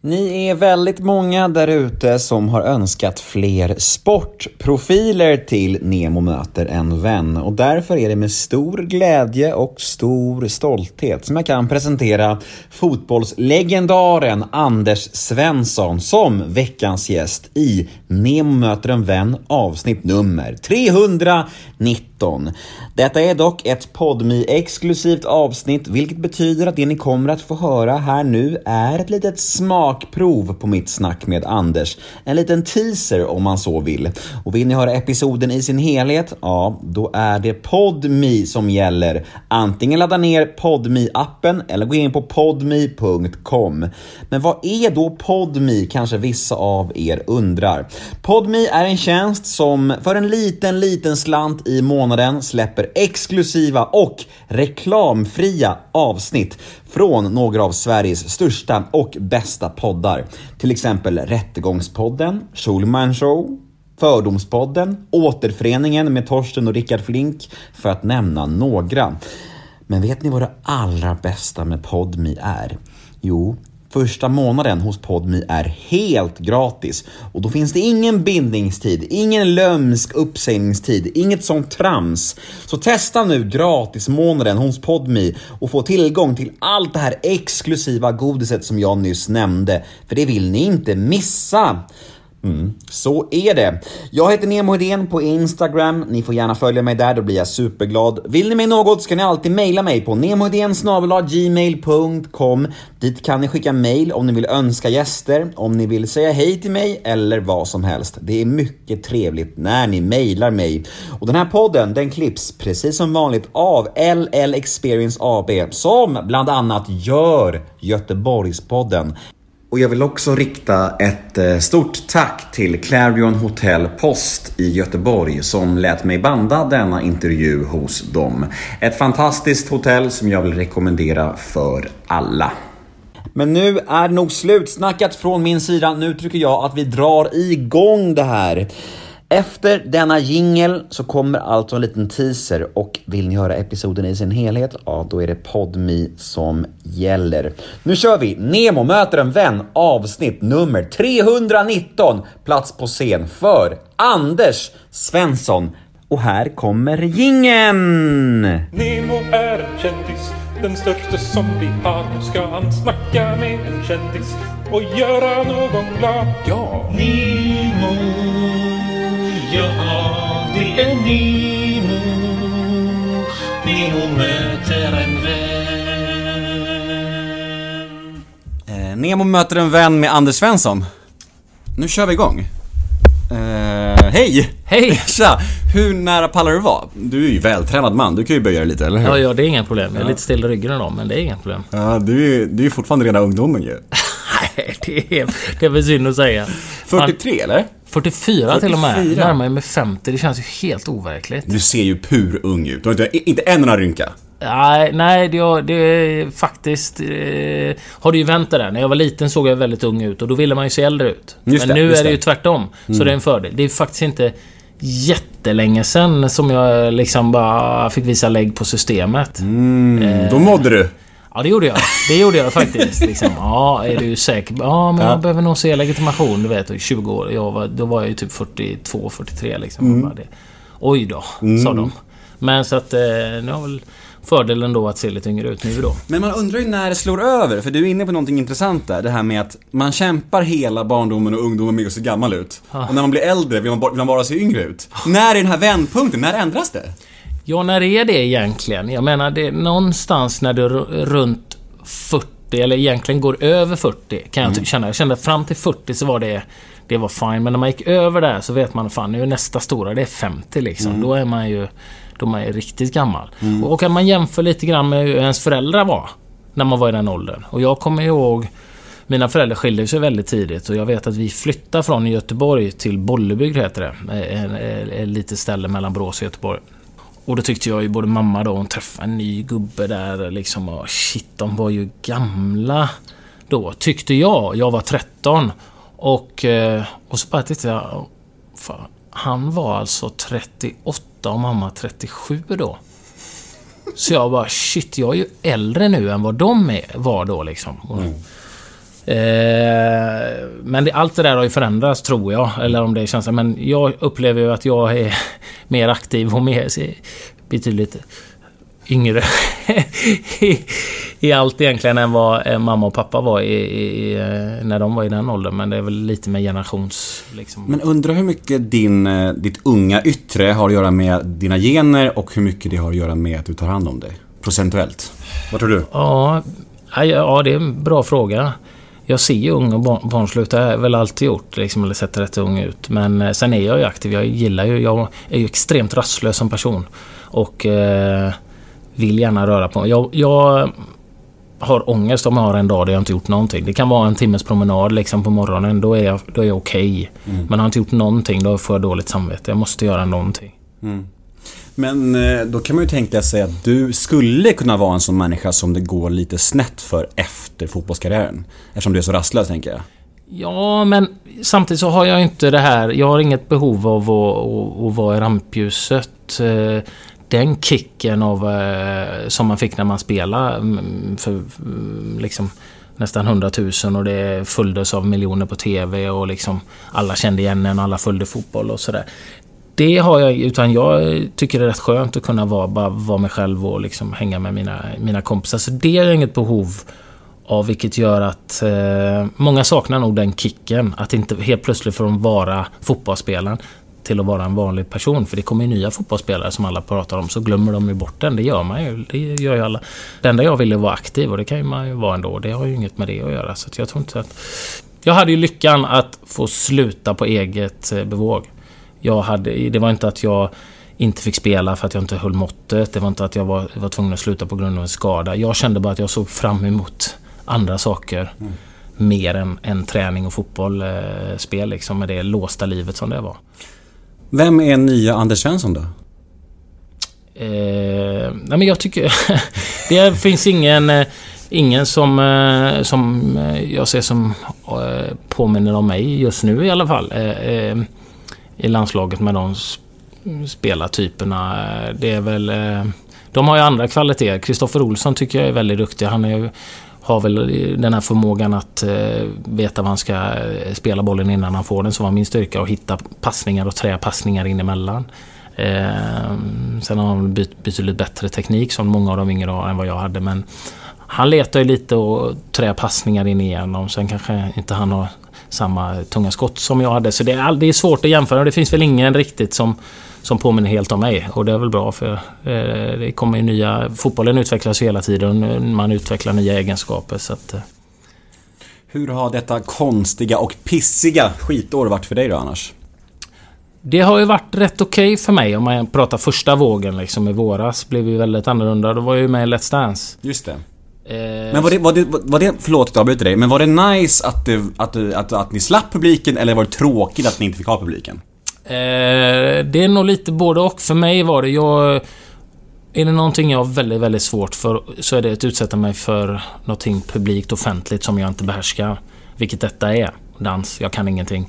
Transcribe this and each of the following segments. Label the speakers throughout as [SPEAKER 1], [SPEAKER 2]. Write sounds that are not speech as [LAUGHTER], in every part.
[SPEAKER 1] Ni är väldigt många där ute som har önskat fler sportprofiler till Nemo möter en vän och därför är det med stor glädje och stor stolthet som jag kan presentera fotbollslegendaren Anders Svensson som veckans gäst i Nemo möter en vän avsnitt nummer 319. Detta är dock ett podmi exklusivt avsnitt vilket betyder att det ni kommer att få höra här nu är ett litet smakprov på mitt snack med Anders. En liten teaser om man så vill. Och vill ni höra episoden i sin helhet? Ja, då är det podmi som gäller. Antingen ladda ner podmi appen eller gå in på podmi.com. Men vad är då podmi kanske vissa av er undrar? Podmi är en tjänst som för en liten, liten slant i månaden släpper exklusiva och reklamfria avsnitt från några av Sveriges största och bästa poddar. Till exempel Rättegångspodden, Schulman Show, Fördomspodden, Återföreningen med Torsten och Rickard Flink, för att nämna några. Men vet ni vad det allra bästa med Podmi är? Jo, Första månaden hos Podmi är helt gratis och då finns det ingen bindningstid, ingen lömsk uppsägningstid, inget sånt trams. Så testa nu gratismånaden hos Podmi och få tillgång till allt det här exklusiva godiset som jag nyss nämnde, för det vill ni inte missa. Mm, så är det. Jag heter Nemo Hedén på Instagram. Ni får gärna följa mig där, då blir jag superglad. Vill ni mig något ska ni alltid mejla mig på gmail.com. Dit kan ni skicka mejl om ni vill önska gäster, om ni vill säga hej till mig eller vad som helst. Det är mycket trevligt när ni mejlar mig. Och den här podden, den klipps precis som vanligt av LL Experience AB som bland annat gör Göteborgspodden. Och jag vill också rikta ett eh, stort tack till Clarion Hotel Post i Göteborg som lät mig banda denna intervju hos dem. Ett fantastiskt hotell som jag vill rekommendera för alla. Men nu är nog slutsnackat från min sida. Nu tycker jag att vi drar igång det här. Efter denna jingel så kommer alltså en liten teaser och vill ni höra episoden i sin helhet, ja då är det Podmi som gäller. Nu kör vi! Nemo möter en vän avsnitt nummer 319, plats på scen för Anders Svensson. Och här kommer jingeln!
[SPEAKER 2] Nemo är en kändis, den största som vi har. Nu ska han snacka med en kändis och göra någon glad. Ja!
[SPEAKER 3] Nemo, ja det är Nemo. Nemo möter en vän.
[SPEAKER 1] Eh, Nemo möter en vän med Anders Svensson. Nu kör vi igång. Eh, hej!
[SPEAKER 4] Hej! [LAUGHS]
[SPEAKER 1] Tja! Hur nära pallar du vara? Du är ju vältränad man, du kan ju böja dig lite, eller hur?
[SPEAKER 4] Ja, ja, det är inga problem. Jag är lite still i ryggen idag, men det är inga problem.
[SPEAKER 1] Ja, du är ju fortfarande rena ungdomen ju. [LAUGHS]
[SPEAKER 4] Nej, det är, det är väl synd att säga.
[SPEAKER 1] 43 eller?
[SPEAKER 4] 44 till och med.
[SPEAKER 1] 44.
[SPEAKER 4] Närmar mig 50. Det känns ju helt overkligt.
[SPEAKER 1] Du ser ju pur ung ut. Du har inte, inte en enda rynka.
[SPEAKER 4] Nej, nej, det, det faktiskt... Eh, har det ju vänt det där. När jag var liten såg jag väldigt ung ut och då ville man ju se äldre ut.
[SPEAKER 1] Just
[SPEAKER 4] Men
[SPEAKER 1] det,
[SPEAKER 4] nu är det ju tvärtom. Så det är en fördel. Det är faktiskt inte jättelänge sen som jag liksom bara fick visa lägg på systemet.
[SPEAKER 1] Mm, Då mådde du.
[SPEAKER 4] Ja, det gjorde jag. Det gjorde jag faktiskt. Liksom. Ja, är du säker? Ja, men jag behöver nog se legitimation, du vet. i 20 år. Jag var, då var jag ju typ 42, 43 liksom.
[SPEAKER 1] Mm.
[SPEAKER 4] Bara det. Oj då, sa de. Men så att eh, nu har väl fördelen då att se lite yngre ut nu då.
[SPEAKER 1] Men man undrar ju när det slår över, för du är inne på någonting intressant där. Det här med att man kämpar hela barndomen och ungdomen med att se gammal ut. Och när man blir äldre vill man, bara- vill man bara se yngre ut. När är den här vändpunkten? När ändras det?
[SPEAKER 4] Ja, när är det egentligen? Jag menar, det är någonstans när du är ru- runt 40, eller egentligen går över 40, kan jag typ känna. Jag kände att fram till 40 så var det, det var fine. Men när man gick över där så vet man, fan nu är nästa stora, det är 50 liksom. Då är man ju, då är man ju riktigt gammal. Och kan man jämför lite grann med hur ens föräldrar var, när man var i den åldern. Och jag kommer ihåg mina föräldrar skilde sig väldigt tidigt och jag vet att vi flyttade från Göteborg till Bollebygd heter det. Ett ett litet ställe mellan Borås och Göteborg. Och då tyckte jag ju både mamma då, hon träffade en ny gubbe där liksom och shit, de var ju gamla då, tyckte jag. Jag var 13. Och, eh, och så bara tittade jag, fan, han var alltså 38 och mamma 37 då. Så jag bara shit, jag är ju äldre nu än vad de är, var då liksom. Mm men det, allt det där har ju förändrats tror jag. Eller om det känns Men jag upplever ju att jag är [LAUGHS] mer aktiv och mer, betydligt yngre [LAUGHS] i, i allt egentligen än vad eh, mamma och pappa var i, i, eh, när de var i den åldern. Men det är väl lite med generations... Liksom.
[SPEAKER 1] Men undrar hur mycket din, eh, ditt unga yttre har att göra med dina gener och hur mycket det har att göra med att du tar hand om dig? Procentuellt. Vad tror du?
[SPEAKER 4] Ja, ja, det är en bra fråga. Jag ser ju ung och barn. Det har jag väl alltid gjort. Liksom, eller sett rätt ung ut. Men sen är jag ju aktiv. Jag gillar ju... Jag är ju extremt rastlös som person. Och... Eh, vill gärna röra på mig. Jag, jag har ångest om jag har en dag där jag inte gjort någonting. Det kan vara en timmes promenad liksom på morgonen. Då är jag, då är jag okej. Okay. Mm. Men har jag inte gjort någonting, då får jag dåligt samvete. Jag måste göra någonting. Mm.
[SPEAKER 1] Men eh, då kan man ju tänka sig att du skulle kunna vara en sån människa som det går lite snett för efter fotbollskarriären. Eftersom du är så rastlös, tänker jag.
[SPEAKER 4] Ja, men samtidigt så har jag inte det här... Jag har inget behov av att, att, att vara i rampljuset. Eh, den kicken av, eh, som man fick när man spelade mm, för mm, liksom, nästan 100 000 och det följdes av miljoner på TV och liksom alla kände igen en och alla följde fotboll och sådär. Det har jag, utan jag tycker det är rätt skönt att kunna vara, bara vara mig själv och liksom hänga med mina, mina kompisar. Så det är inget behov av vilket gör att eh, många saknar nog den kicken. Att inte helt plötsligt få vara fotbollsspelaren till att vara en vanlig person. För det kommer ju nya fotbollsspelare som alla pratar om, så glömmer de ju bort den. Det gör man ju. Det gör ju alla. Det enda jag ville var aktiv och det kan ju man ju vara ändå. Det har ju inget med det att göra. Så jag tror inte att... Jag hade ju lyckan att få sluta på eget eh, bevåg. Jag hade, det var inte att jag inte fick spela för att jag inte höll måttet. Det var inte att jag var, var tvungen att sluta på grund av en skada. Jag kände bara att jag såg fram emot andra saker. Mm. Mer än, än träning och fotboll, eh, spel liksom, med det låsta livet som det var.
[SPEAKER 1] Vem är nya Anders Svensson då?
[SPEAKER 4] Eh, nej men jag tycker... [LAUGHS] det finns ingen... Eh, ingen som, eh, som eh, jag ser som påminner om mig just nu i alla fall. I landslaget med de spelartyperna. Det är väl... Eh, de har ju andra kvaliteter. Kristoffer Olsson tycker jag är väldigt duktig. Han är har väl den här förmågan att eh, veta vad han ska eh, spela bollen innan han får den som var min styrka och hitta passningar och träpassningar in emellan. Eh, sen har han betydligt bättre teknik som många av de yngre har än vad jag hade men han letar ju lite och trä passningar in igenom. Sen kanske inte han har samma tunga skott som jag hade. Så det är, det är svårt att jämföra. Det finns väl ingen riktigt som som påminner helt om mig. Och det är väl bra för eh, det kommer ju nya... Fotbollen utvecklas hela tiden. Man utvecklar nya egenskaper så att... Eh.
[SPEAKER 1] Hur har detta konstiga och pissiga skitår varit för dig då annars?
[SPEAKER 4] Det har ju varit rätt okej okay för mig om man pratar första vågen liksom i våras. Blev ju väldigt annorlunda. Då var jag ju med i Let's Dance.
[SPEAKER 1] Just det. Eh, men var det, var det, var det förlåt att jag avbryter dig, men var det nice att, det, att, att, att ni slapp publiken eller var det tråkigt att ni inte fick ha publiken?
[SPEAKER 4] Eh, det är nog lite både och. För mig var det, jag... Är det någonting jag har väldigt, väldigt svårt för så är det att utsätta mig för någonting publikt offentligt som jag inte behärskar. Vilket detta är. Dans. Jag kan ingenting.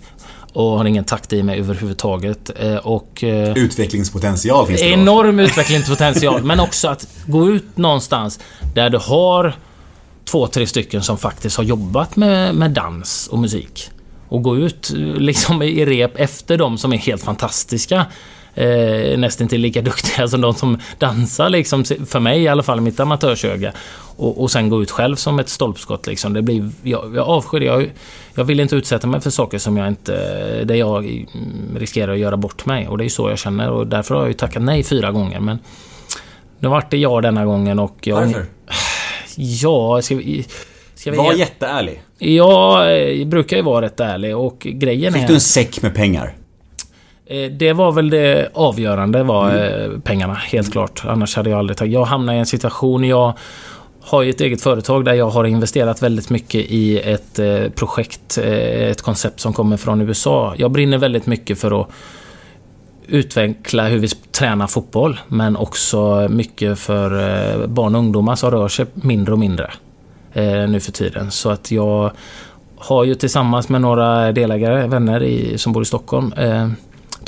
[SPEAKER 4] Och har ingen takt i mig överhuvudtaget. Eh, och,
[SPEAKER 1] eh, utvecklingspotential finns det
[SPEAKER 4] då? Enorm [LAUGHS] utvecklingspotential. men också att gå ut någonstans där du har två, tre stycken som faktiskt har jobbat med, med dans och musik och gå ut liksom i rep efter de som är helt fantastiska. Eh, nästan till lika duktiga som de som dansar liksom, för mig i alla fall, mitt amatörsöga. Och, och sen gå ut själv som ett stolpskott liksom. Det blir, jag, jag avskyr det. Jag, jag vill inte utsätta mig för saker som jag inte, där jag riskerar att göra bort mig. Och det är så jag känner och därför har jag ju tackat nej fyra gånger. Men nu vart det ja denna gången och jag...
[SPEAKER 1] Varför? [SIGHS]
[SPEAKER 4] Ja, ska vi,
[SPEAKER 1] Ska vi Var jätteärlig.
[SPEAKER 4] Ja, jag brukar ju vara rätt ärlig och grejen
[SPEAKER 1] Fick är... Fick du en säck med pengar?
[SPEAKER 4] Eh, det var väl det avgörande var mm. Eh, pengarna, helt klart. Annars hade jag aldrig tagit... Jag hamnade i en situation, jag har ju ett eget företag där jag har investerat väldigt mycket i ett eh, projekt, ett koncept som kommer från USA. Jag brinner väldigt mycket för att utveckla hur vi tränar fotboll, men också mycket för barn och ungdomar som rör sig mindre och mindre nu för tiden. Så att jag har ju tillsammans med några delägare, vänner i, som bor i Stockholm,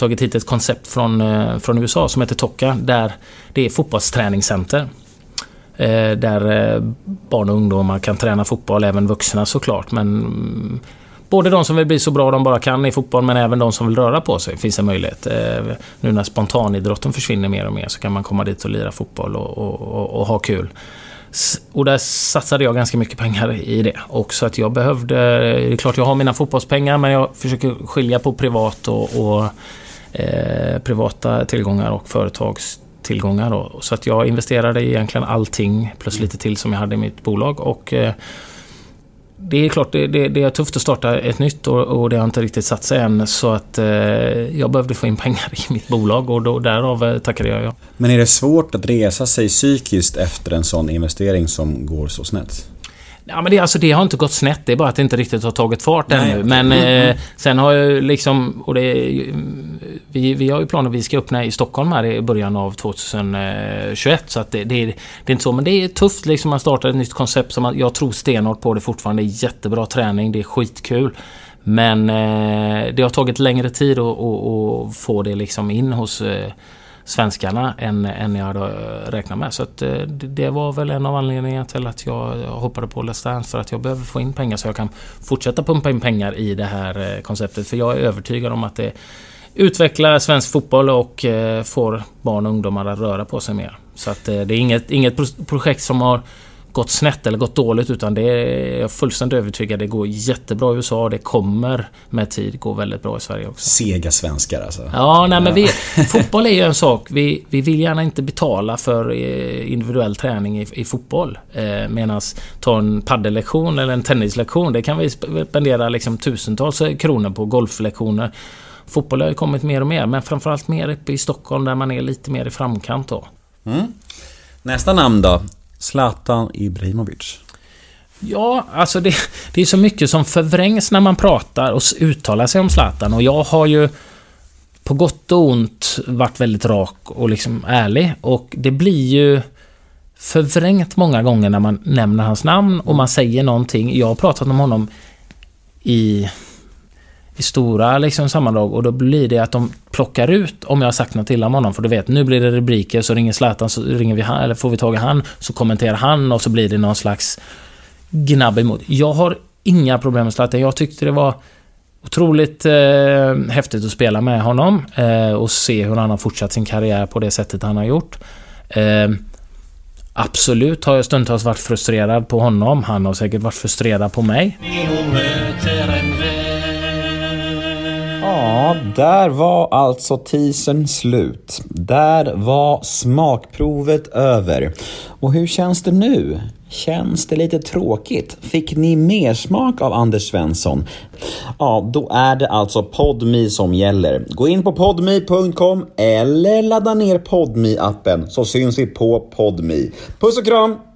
[SPEAKER 4] tagit hit ett koncept från, eh, från USA som heter Tokka, där det är fotbollsträningscenter. Eh, där eh, barn och ungdomar kan träna fotboll, även vuxna såklart. Men mm, både de som vill bli så bra de bara kan i fotboll, men även de som vill röra på sig finns en möjlighet. Nu när spontanidrotten försvinner mer och mer så kan man komma dit och lira fotboll och, och, och, och ha kul. Och där satsade jag ganska mycket pengar i det. Och så att jag behövde... Det är klart jag har mina fotbollspengar men jag försöker skilja på privat och, och eh, privata tillgångar och företagstillgångar. Då. Så att jag investerade i egentligen allting plus lite till som jag hade i mitt bolag. Och eh, det är klart, det, det, det är tufft att starta ett nytt och, och det har inte riktigt satt sig än. Så att eh, jag behövde få in [LAUGHS] pengar i mitt bolag och då, därav eh, tackade jag ja.
[SPEAKER 1] Men är det svårt att resa sig psykiskt efter en sån investering som går så snett?
[SPEAKER 4] Ja, men det, alltså, det har inte gått snett. Det är bara att det inte riktigt har tagit fart
[SPEAKER 1] Nej,
[SPEAKER 4] ännu. Men
[SPEAKER 1] Mm,
[SPEAKER 4] eh, sen har jag liksom... Och det, ju- vi, vi har ju planer vi ska öppna i Stockholm här i början av 2021. Så att det, det, är, det är inte så. Men det är tufft liksom. Man startar ett nytt koncept som man, jag tror stenhårt på. Det fortfarande är jättebra träning. Det är skitkul. Men eh, det har tagit längre tid att, att, att få det liksom in hos eh, svenskarna än, än jag hade eh, räknat med. Så att, eh, det, det var väl en av anledningarna till att jag eh, hoppade på Let's Dance. För att jag behöver få in pengar så jag kan fortsätta pumpa in pengar i det här konceptet. För jag är övertygad om att det utvecklar svensk fotboll och får barn och ungdomar att röra på sig mer. Så att det är inget, inget projekt som har gått snett eller gått dåligt utan det är jag fullständigt övertygad. Det går jättebra i USA och det kommer med tid gå väldigt bra i Sverige också.
[SPEAKER 1] Sega svenskar alltså.
[SPEAKER 4] Ja, nej men vi, [LAUGHS] fotboll är ju en sak. Vi, vi vill gärna inte betala för eh, individuell träning i, i fotboll. Eh, Medan ta en paddellektion eller en tennislektion, det kan vi spendera liksom tusentals kronor på. Golflektioner. Fotboll har ju kommit mer och mer, men framförallt mer uppe i Stockholm där man är lite mer i framkant då.
[SPEAKER 1] Nästa namn då? Zlatan Ibrahimovic.
[SPEAKER 4] Ja, alltså det, det är så mycket som förvrängs när man pratar och uttalar sig om Zlatan och jag har ju på gott och ont varit väldigt rak och liksom ärlig och det blir ju förvrängt många gånger när man nämner hans namn och man säger någonting. Jag har pratat om honom i, i stora liksom sammandrag och då blir det att de plockar ut om jag har sagt något illa om honom. För du vet, nu blir det rubriker så ringer Zlatan så ringer vi han, eller får vi tag i han så kommenterar han och så blir det någon slags gnabb emot. Jag har inga problem med Zlatan. Jag tyckte det var otroligt eh, häftigt att spela med honom eh, och se hur han har fortsatt sin karriär på det sättet han har gjort. Eh, absolut har jag stundtals varit frustrerad på honom. Han har säkert varit frustrerad på mig.
[SPEAKER 1] Ja, där var alltså teasern slut. Där var smakprovet över. Och hur känns det nu? Känns det lite tråkigt? Fick ni mer smak av Anders Svensson? Ja, då är det alltså Podmi som gäller. Gå in på podmi.com eller ladda ner podmi appen så syns vi på Podmi. Puss och kram!